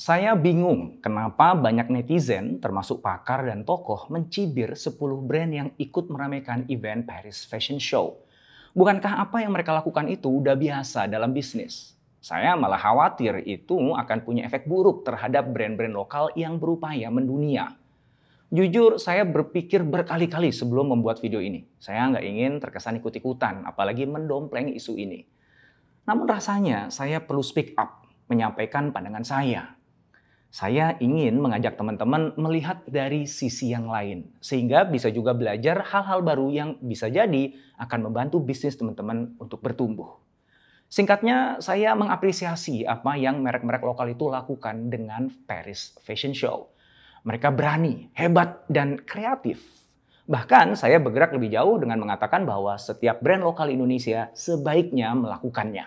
Saya bingung kenapa banyak netizen, termasuk pakar dan tokoh, mencibir 10 brand yang ikut meramaikan event Paris Fashion Show. Bukankah apa yang mereka lakukan itu udah biasa dalam bisnis? Saya malah khawatir itu akan punya efek buruk terhadap brand-brand lokal yang berupaya mendunia. Jujur, saya berpikir berkali-kali sebelum membuat video ini. Saya nggak ingin terkesan ikut-ikutan, apalagi mendompleng isu ini. Namun rasanya saya perlu speak up, menyampaikan pandangan saya saya ingin mengajak teman-teman melihat dari sisi yang lain, sehingga bisa juga belajar hal-hal baru yang bisa jadi akan membantu bisnis teman-teman untuk bertumbuh. Singkatnya, saya mengapresiasi apa yang merek-merek lokal itu lakukan dengan Paris Fashion Show. Mereka berani, hebat, dan kreatif. Bahkan saya bergerak lebih jauh dengan mengatakan bahwa setiap brand lokal Indonesia sebaiknya melakukannya.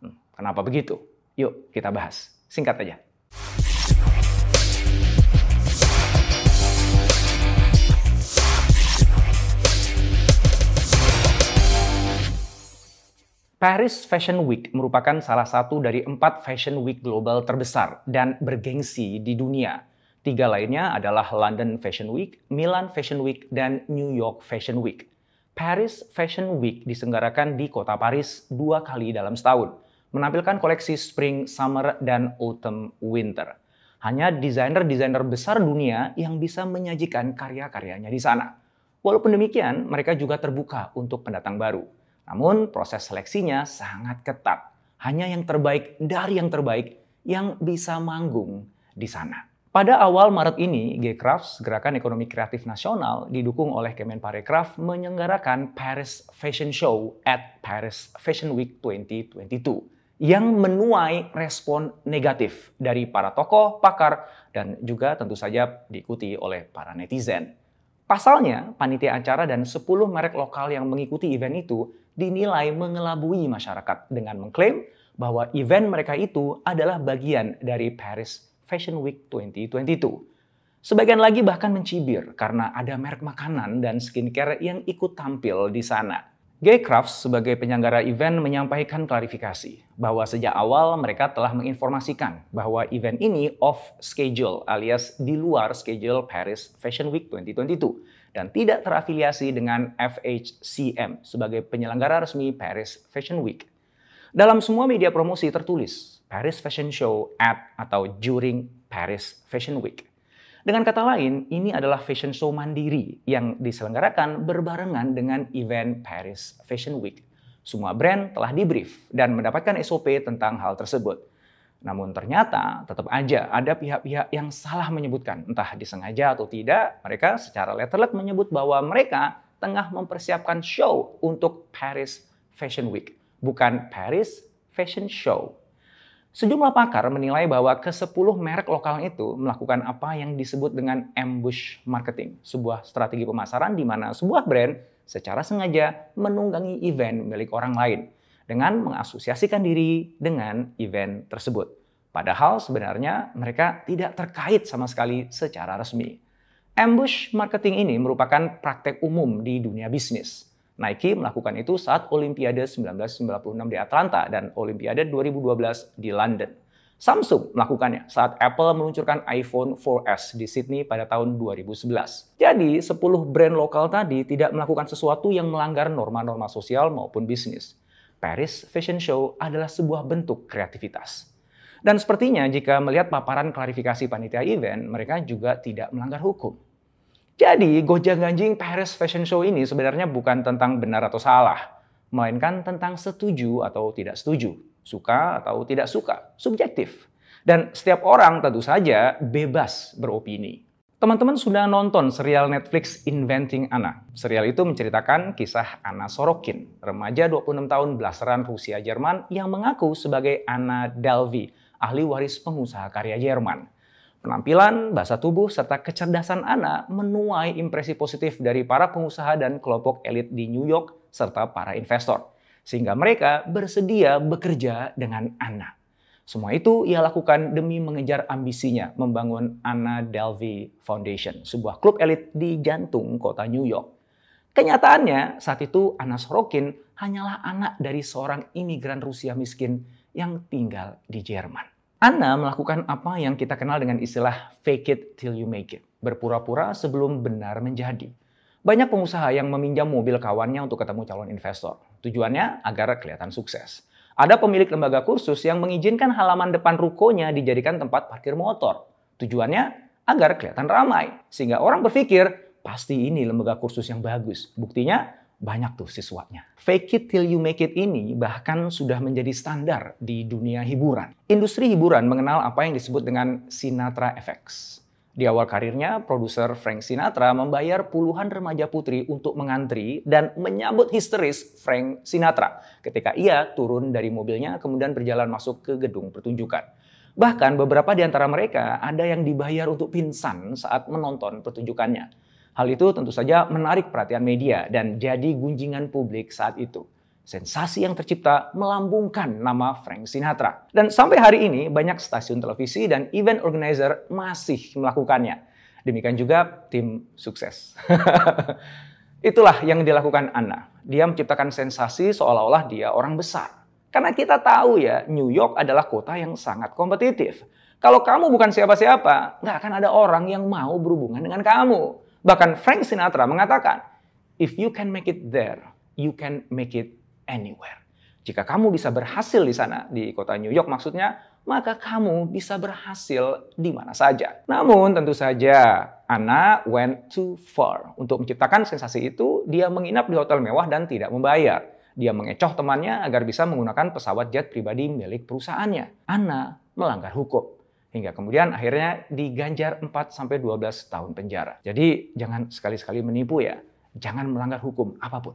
Hmm, kenapa begitu? Yuk kita bahas. Singkat aja. Paris Fashion Week merupakan salah satu dari empat Fashion Week global terbesar dan bergengsi di dunia. Tiga lainnya adalah London Fashion Week, Milan Fashion Week, dan New York Fashion Week. Paris Fashion Week diselenggarakan di kota Paris dua kali dalam setahun, menampilkan koleksi Spring, Summer, dan Autumn Winter. Hanya desainer-desainer besar dunia yang bisa menyajikan karya-karyanya di sana. Walaupun demikian, mereka juga terbuka untuk pendatang baru. Namun proses seleksinya sangat ketat. Hanya yang terbaik dari yang terbaik yang bisa manggung di sana. Pada awal Maret ini, G-Crafts, Gerakan Ekonomi Kreatif Nasional, didukung oleh Kemenparekraf, menyelenggarakan Paris Fashion Show at Paris Fashion Week 2022 yang menuai respon negatif dari para tokoh, pakar, dan juga tentu saja diikuti oleh para netizen. Pasalnya, panitia acara dan 10 merek lokal yang mengikuti event itu dinilai mengelabui masyarakat dengan mengklaim bahwa event mereka itu adalah bagian dari Paris Fashion Week 2022. Sebagian lagi bahkan mencibir karena ada merek makanan dan skincare yang ikut tampil di sana. Gaycrafts sebagai penyelenggara event menyampaikan klarifikasi bahwa sejak awal mereka telah menginformasikan bahwa event ini off schedule alias di luar schedule Paris Fashion Week 2022 dan tidak terafiliasi dengan FHCM sebagai penyelenggara resmi Paris Fashion Week. Dalam semua media promosi tertulis Paris Fashion Show at atau during Paris Fashion Week. Dengan kata lain, ini adalah fashion show mandiri yang diselenggarakan berbarengan dengan event Paris Fashion Week. Semua brand telah di-brief dan mendapatkan SOP tentang hal tersebut. Namun ternyata tetap aja ada pihak-pihak yang salah menyebutkan, entah disengaja atau tidak, mereka secara letterlek menyebut bahwa mereka tengah mempersiapkan show untuk Paris Fashion Week, bukan Paris Fashion Show. Sejumlah pakar menilai bahwa ke-10 merek lokal itu melakukan apa yang disebut dengan ambush marketing, sebuah strategi pemasaran di mana sebuah brand secara sengaja menunggangi event milik orang lain dengan mengasosiasikan diri dengan event tersebut. Padahal sebenarnya mereka tidak terkait sama sekali secara resmi. Ambush marketing ini merupakan praktek umum di dunia bisnis. Nike melakukan itu saat Olimpiade 1996 di Atlanta dan Olimpiade 2012 di London. Samsung melakukannya saat Apple meluncurkan iPhone 4S di Sydney pada tahun 2011. Jadi, 10 brand lokal tadi tidak melakukan sesuatu yang melanggar norma-norma sosial maupun bisnis. Paris Fashion Show adalah sebuah bentuk kreativitas. Dan sepertinya jika melihat paparan klarifikasi panitia event, mereka juga tidak melanggar hukum. Jadi, gojang ganjing Paris Fashion Show ini sebenarnya bukan tentang benar atau salah, melainkan tentang setuju atau tidak setuju, suka atau tidak suka, subjektif. Dan setiap orang tentu saja bebas beropini. Teman-teman sudah nonton serial Netflix Inventing Anna. Serial itu menceritakan kisah Anna Sorokin, remaja 26 tahun belasaran Rusia Jerman yang mengaku sebagai Anna Dalvi, ahli waris pengusaha karya Jerman. Penampilan, bahasa tubuh, serta kecerdasan Ana menuai impresi positif dari para pengusaha dan kelompok elit di New York serta para investor. Sehingga mereka bersedia bekerja dengan Ana. Semua itu ia lakukan demi mengejar ambisinya membangun Anna Delvey Foundation, sebuah klub elit di jantung kota New York. Kenyataannya, saat itu Anna Sorokin hanyalah anak dari seorang imigran Rusia miskin yang tinggal di Jerman. Anda melakukan apa yang kita kenal dengan istilah fake it till you make it. Berpura-pura sebelum benar menjadi. Banyak pengusaha yang meminjam mobil kawannya untuk ketemu calon investor. Tujuannya agar kelihatan sukses. Ada pemilik lembaga kursus yang mengizinkan halaman depan rukonya dijadikan tempat parkir motor. Tujuannya agar kelihatan ramai. Sehingga orang berpikir, pasti ini lembaga kursus yang bagus. Buktinya, banyak tuh siswanya. Fake it till you make it ini bahkan sudah menjadi standar di dunia hiburan. Industri hiburan mengenal apa yang disebut dengan Sinatra Effects. Di awal karirnya, produser Frank Sinatra membayar puluhan remaja putri untuk mengantri dan menyambut histeris Frank Sinatra ketika ia turun dari mobilnya kemudian berjalan masuk ke gedung pertunjukan. Bahkan beberapa di antara mereka ada yang dibayar untuk pingsan saat menonton pertunjukannya. Hal itu tentu saja menarik perhatian media dan jadi gunjingan publik saat itu. Sensasi yang tercipta melambungkan nama Frank Sinatra. Dan sampai hari ini banyak stasiun televisi dan event organizer masih melakukannya. Demikian juga tim sukses. Itulah yang dilakukan Anna. Dia menciptakan sensasi seolah-olah dia orang besar. Karena kita tahu ya, New York adalah kota yang sangat kompetitif. Kalau kamu bukan siapa-siapa, nggak akan ada orang yang mau berhubungan dengan kamu. Bahkan Frank Sinatra mengatakan, if you can make it there, you can make it anywhere. Jika kamu bisa berhasil di sana, di kota New York maksudnya, maka kamu bisa berhasil di mana saja. Namun tentu saja, Anna went too far. Untuk menciptakan sensasi itu, dia menginap di hotel mewah dan tidak membayar. Dia mengecoh temannya agar bisa menggunakan pesawat jet pribadi milik perusahaannya. Anna melanggar hukum hingga kemudian akhirnya diganjar 4 sampai 12 tahun penjara. Jadi jangan sekali-sekali menipu ya. Jangan melanggar hukum apa pun.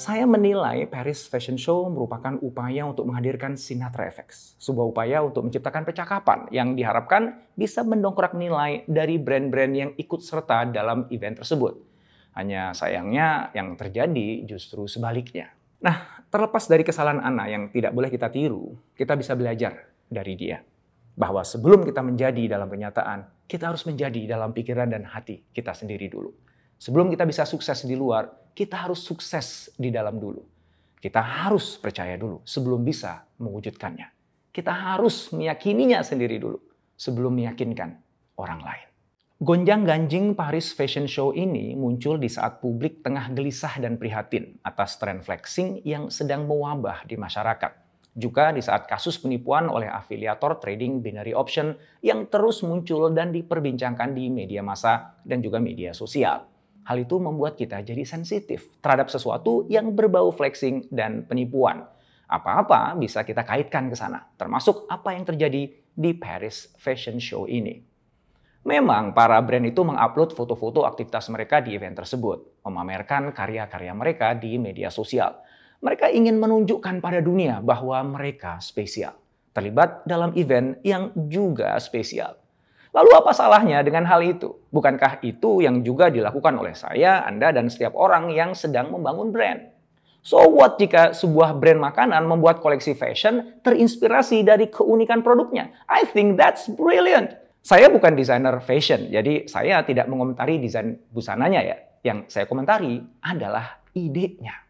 saya menilai Paris Fashion Show merupakan upaya untuk menghadirkan Sinatra Effects, sebuah upaya untuk menciptakan percakapan yang diharapkan bisa mendongkrak nilai dari brand-brand yang ikut serta dalam event tersebut. Hanya sayangnya yang terjadi justru sebaliknya. Nah, terlepas dari kesalahan Ana yang tidak boleh kita tiru, kita bisa belajar dari dia. Bahwa sebelum kita menjadi dalam kenyataan, kita harus menjadi dalam pikiran dan hati kita sendiri dulu. Sebelum kita bisa sukses di luar, kita harus sukses di dalam dulu. Kita harus percaya dulu sebelum bisa mewujudkannya. Kita harus meyakininya sendiri dulu sebelum meyakinkan orang lain. Gonjang-ganjing Paris Fashion Show ini muncul di saat publik tengah gelisah dan prihatin atas tren flexing yang sedang mewabah di masyarakat. Juga di saat kasus penipuan oleh afiliator trading binary option yang terus muncul dan diperbincangkan di media massa dan juga media sosial. Hal itu membuat kita jadi sensitif terhadap sesuatu yang berbau flexing dan penipuan. Apa-apa bisa kita kaitkan ke sana, termasuk apa yang terjadi di Paris Fashion Show ini. Memang para brand itu mengupload foto-foto aktivitas mereka di event tersebut, memamerkan karya-karya mereka di media sosial. Mereka ingin menunjukkan pada dunia bahwa mereka spesial, terlibat dalam event yang juga spesial. Lalu apa salahnya dengan hal itu? Bukankah itu yang juga dilakukan oleh saya, Anda, dan setiap orang yang sedang membangun brand? So what jika sebuah brand makanan membuat koleksi fashion terinspirasi dari keunikan produknya? I think that's brilliant. Saya bukan desainer fashion, jadi saya tidak mengomentari desain busananya ya. Yang saya komentari adalah idenya.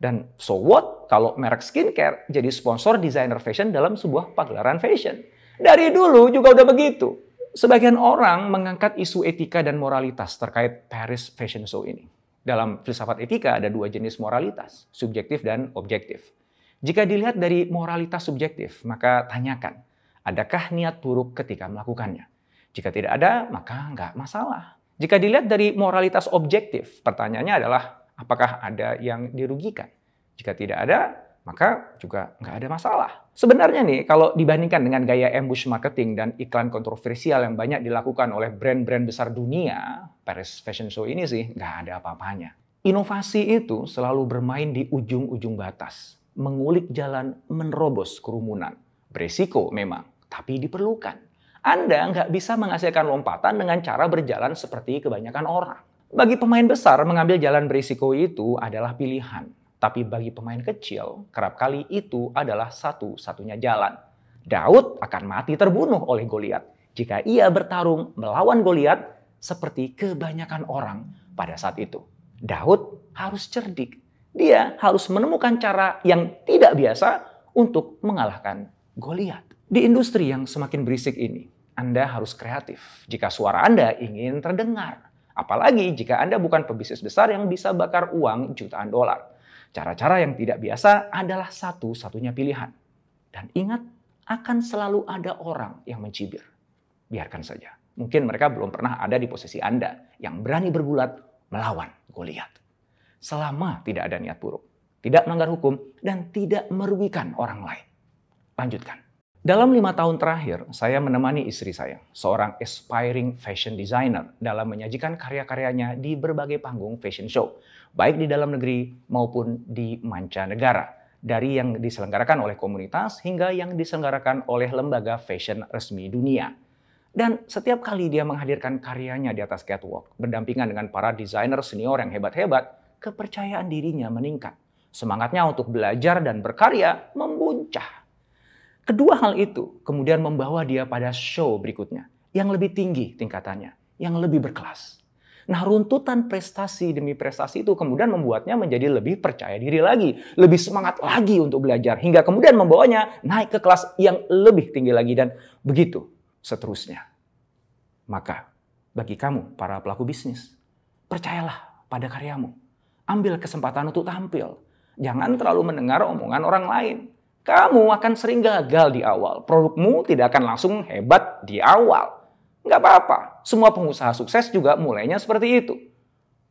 Dan so what kalau merek skincare jadi sponsor desainer fashion dalam sebuah pagelaran fashion? Dari dulu juga udah begitu. Sebagian orang mengangkat isu etika dan moralitas terkait Paris Fashion Show ini. Dalam filsafat etika ada dua jenis moralitas, subjektif dan objektif. Jika dilihat dari moralitas subjektif, maka tanyakan, adakah niat buruk ketika melakukannya? Jika tidak ada, maka nggak masalah. Jika dilihat dari moralitas objektif, pertanyaannya adalah apakah ada yang dirugikan? Jika tidak ada, maka juga nggak ada masalah. Sebenarnya nih, kalau dibandingkan dengan gaya ambush marketing dan iklan kontroversial yang banyak dilakukan oleh brand-brand besar dunia, Paris Fashion Show ini sih nggak ada apa-apanya. Inovasi itu selalu bermain di ujung-ujung batas, mengulik jalan menerobos kerumunan. Berisiko memang, tapi diperlukan. Anda nggak bisa menghasilkan lompatan dengan cara berjalan seperti kebanyakan orang. Bagi pemain besar, mengambil jalan berisiko itu adalah pilihan. Tapi bagi pemain kecil, kerap kali itu adalah satu-satunya jalan. Daud akan mati terbunuh oleh Goliat jika ia bertarung melawan Goliat seperti kebanyakan orang pada saat itu. Daud harus cerdik. Dia harus menemukan cara yang tidak biasa untuk mengalahkan Goliat. Di industri yang semakin berisik ini, Anda harus kreatif jika suara Anda ingin terdengar. Apalagi jika Anda bukan pebisnis besar yang bisa bakar uang jutaan dolar. Cara-cara yang tidak biasa adalah satu-satunya pilihan. Dan ingat, akan selalu ada orang yang mencibir. Biarkan saja. Mungkin mereka belum pernah ada di posisi Anda yang berani bergulat melawan Goliat. Selama tidak ada niat buruk, tidak melanggar hukum, dan tidak merugikan orang lain. Lanjutkan. Dalam lima tahun terakhir, saya menemani istri saya, seorang aspiring fashion designer, dalam menyajikan karya-karyanya di berbagai panggung fashion show, baik di dalam negeri maupun di mancanegara, dari yang diselenggarakan oleh komunitas hingga yang diselenggarakan oleh lembaga fashion resmi dunia. Dan setiap kali dia menghadirkan karyanya di atas catwalk, berdampingan dengan para desainer senior yang hebat-hebat, kepercayaan dirinya meningkat. Semangatnya untuk belajar dan berkarya membuncah. Kedua hal itu kemudian membawa dia pada show berikutnya yang lebih tinggi tingkatannya, yang lebih berkelas. Nah, runtutan prestasi demi prestasi itu kemudian membuatnya menjadi lebih percaya diri lagi, lebih semangat lagi untuk belajar, hingga kemudian membawanya naik ke kelas yang lebih tinggi lagi, dan begitu seterusnya. Maka, bagi kamu, para pelaku bisnis, percayalah pada karyamu. Ambil kesempatan untuk tampil. Jangan terlalu mendengar omongan orang lain kamu akan sering gagal di awal. Produkmu tidak akan langsung hebat di awal. Nggak apa-apa. Semua pengusaha sukses juga mulainya seperti itu.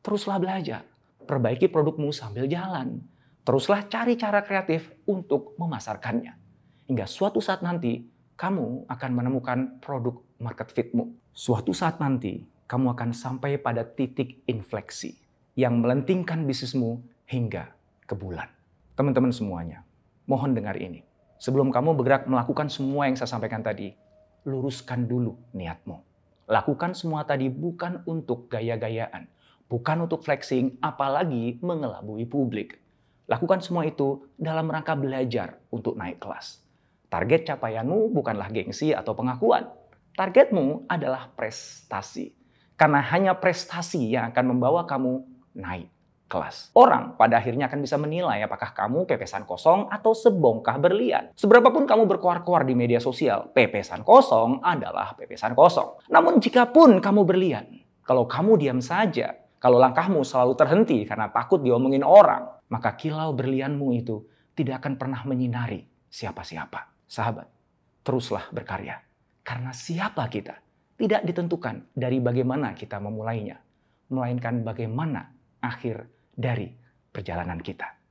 Teruslah belajar. Perbaiki produkmu sambil jalan. Teruslah cari cara kreatif untuk memasarkannya. Hingga suatu saat nanti, kamu akan menemukan produk market fitmu. Suatu saat nanti, kamu akan sampai pada titik infleksi yang melentingkan bisnismu hingga ke bulan. Teman-teman semuanya, Mohon dengar ini. Sebelum kamu bergerak melakukan semua yang saya sampaikan tadi, luruskan dulu niatmu. Lakukan semua tadi bukan untuk gaya-gayaan, bukan untuk flexing, apalagi mengelabui publik. Lakukan semua itu dalam rangka belajar untuk naik kelas. Target capaianmu bukanlah gengsi atau pengakuan. Targetmu adalah prestasi. Karena hanya prestasi yang akan membawa kamu naik kelas. Orang pada akhirnya akan bisa menilai apakah kamu pepesan kosong atau sebongkah berlian. Seberapapun kamu berkoar-koar di media sosial, pepesan kosong adalah pepesan kosong. Namun jika pun kamu berlian, kalau kamu diam saja, kalau langkahmu selalu terhenti karena takut diomongin orang, maka kilau berlianmu itu tidak akan pernah menyinari siapa-siapa. Sahabat, teruslah berkarya. Karena siapa kita tidak ditentukan dari bagaimana kita memulainya, melainkan bagaimana akhir dari perjalanan kita.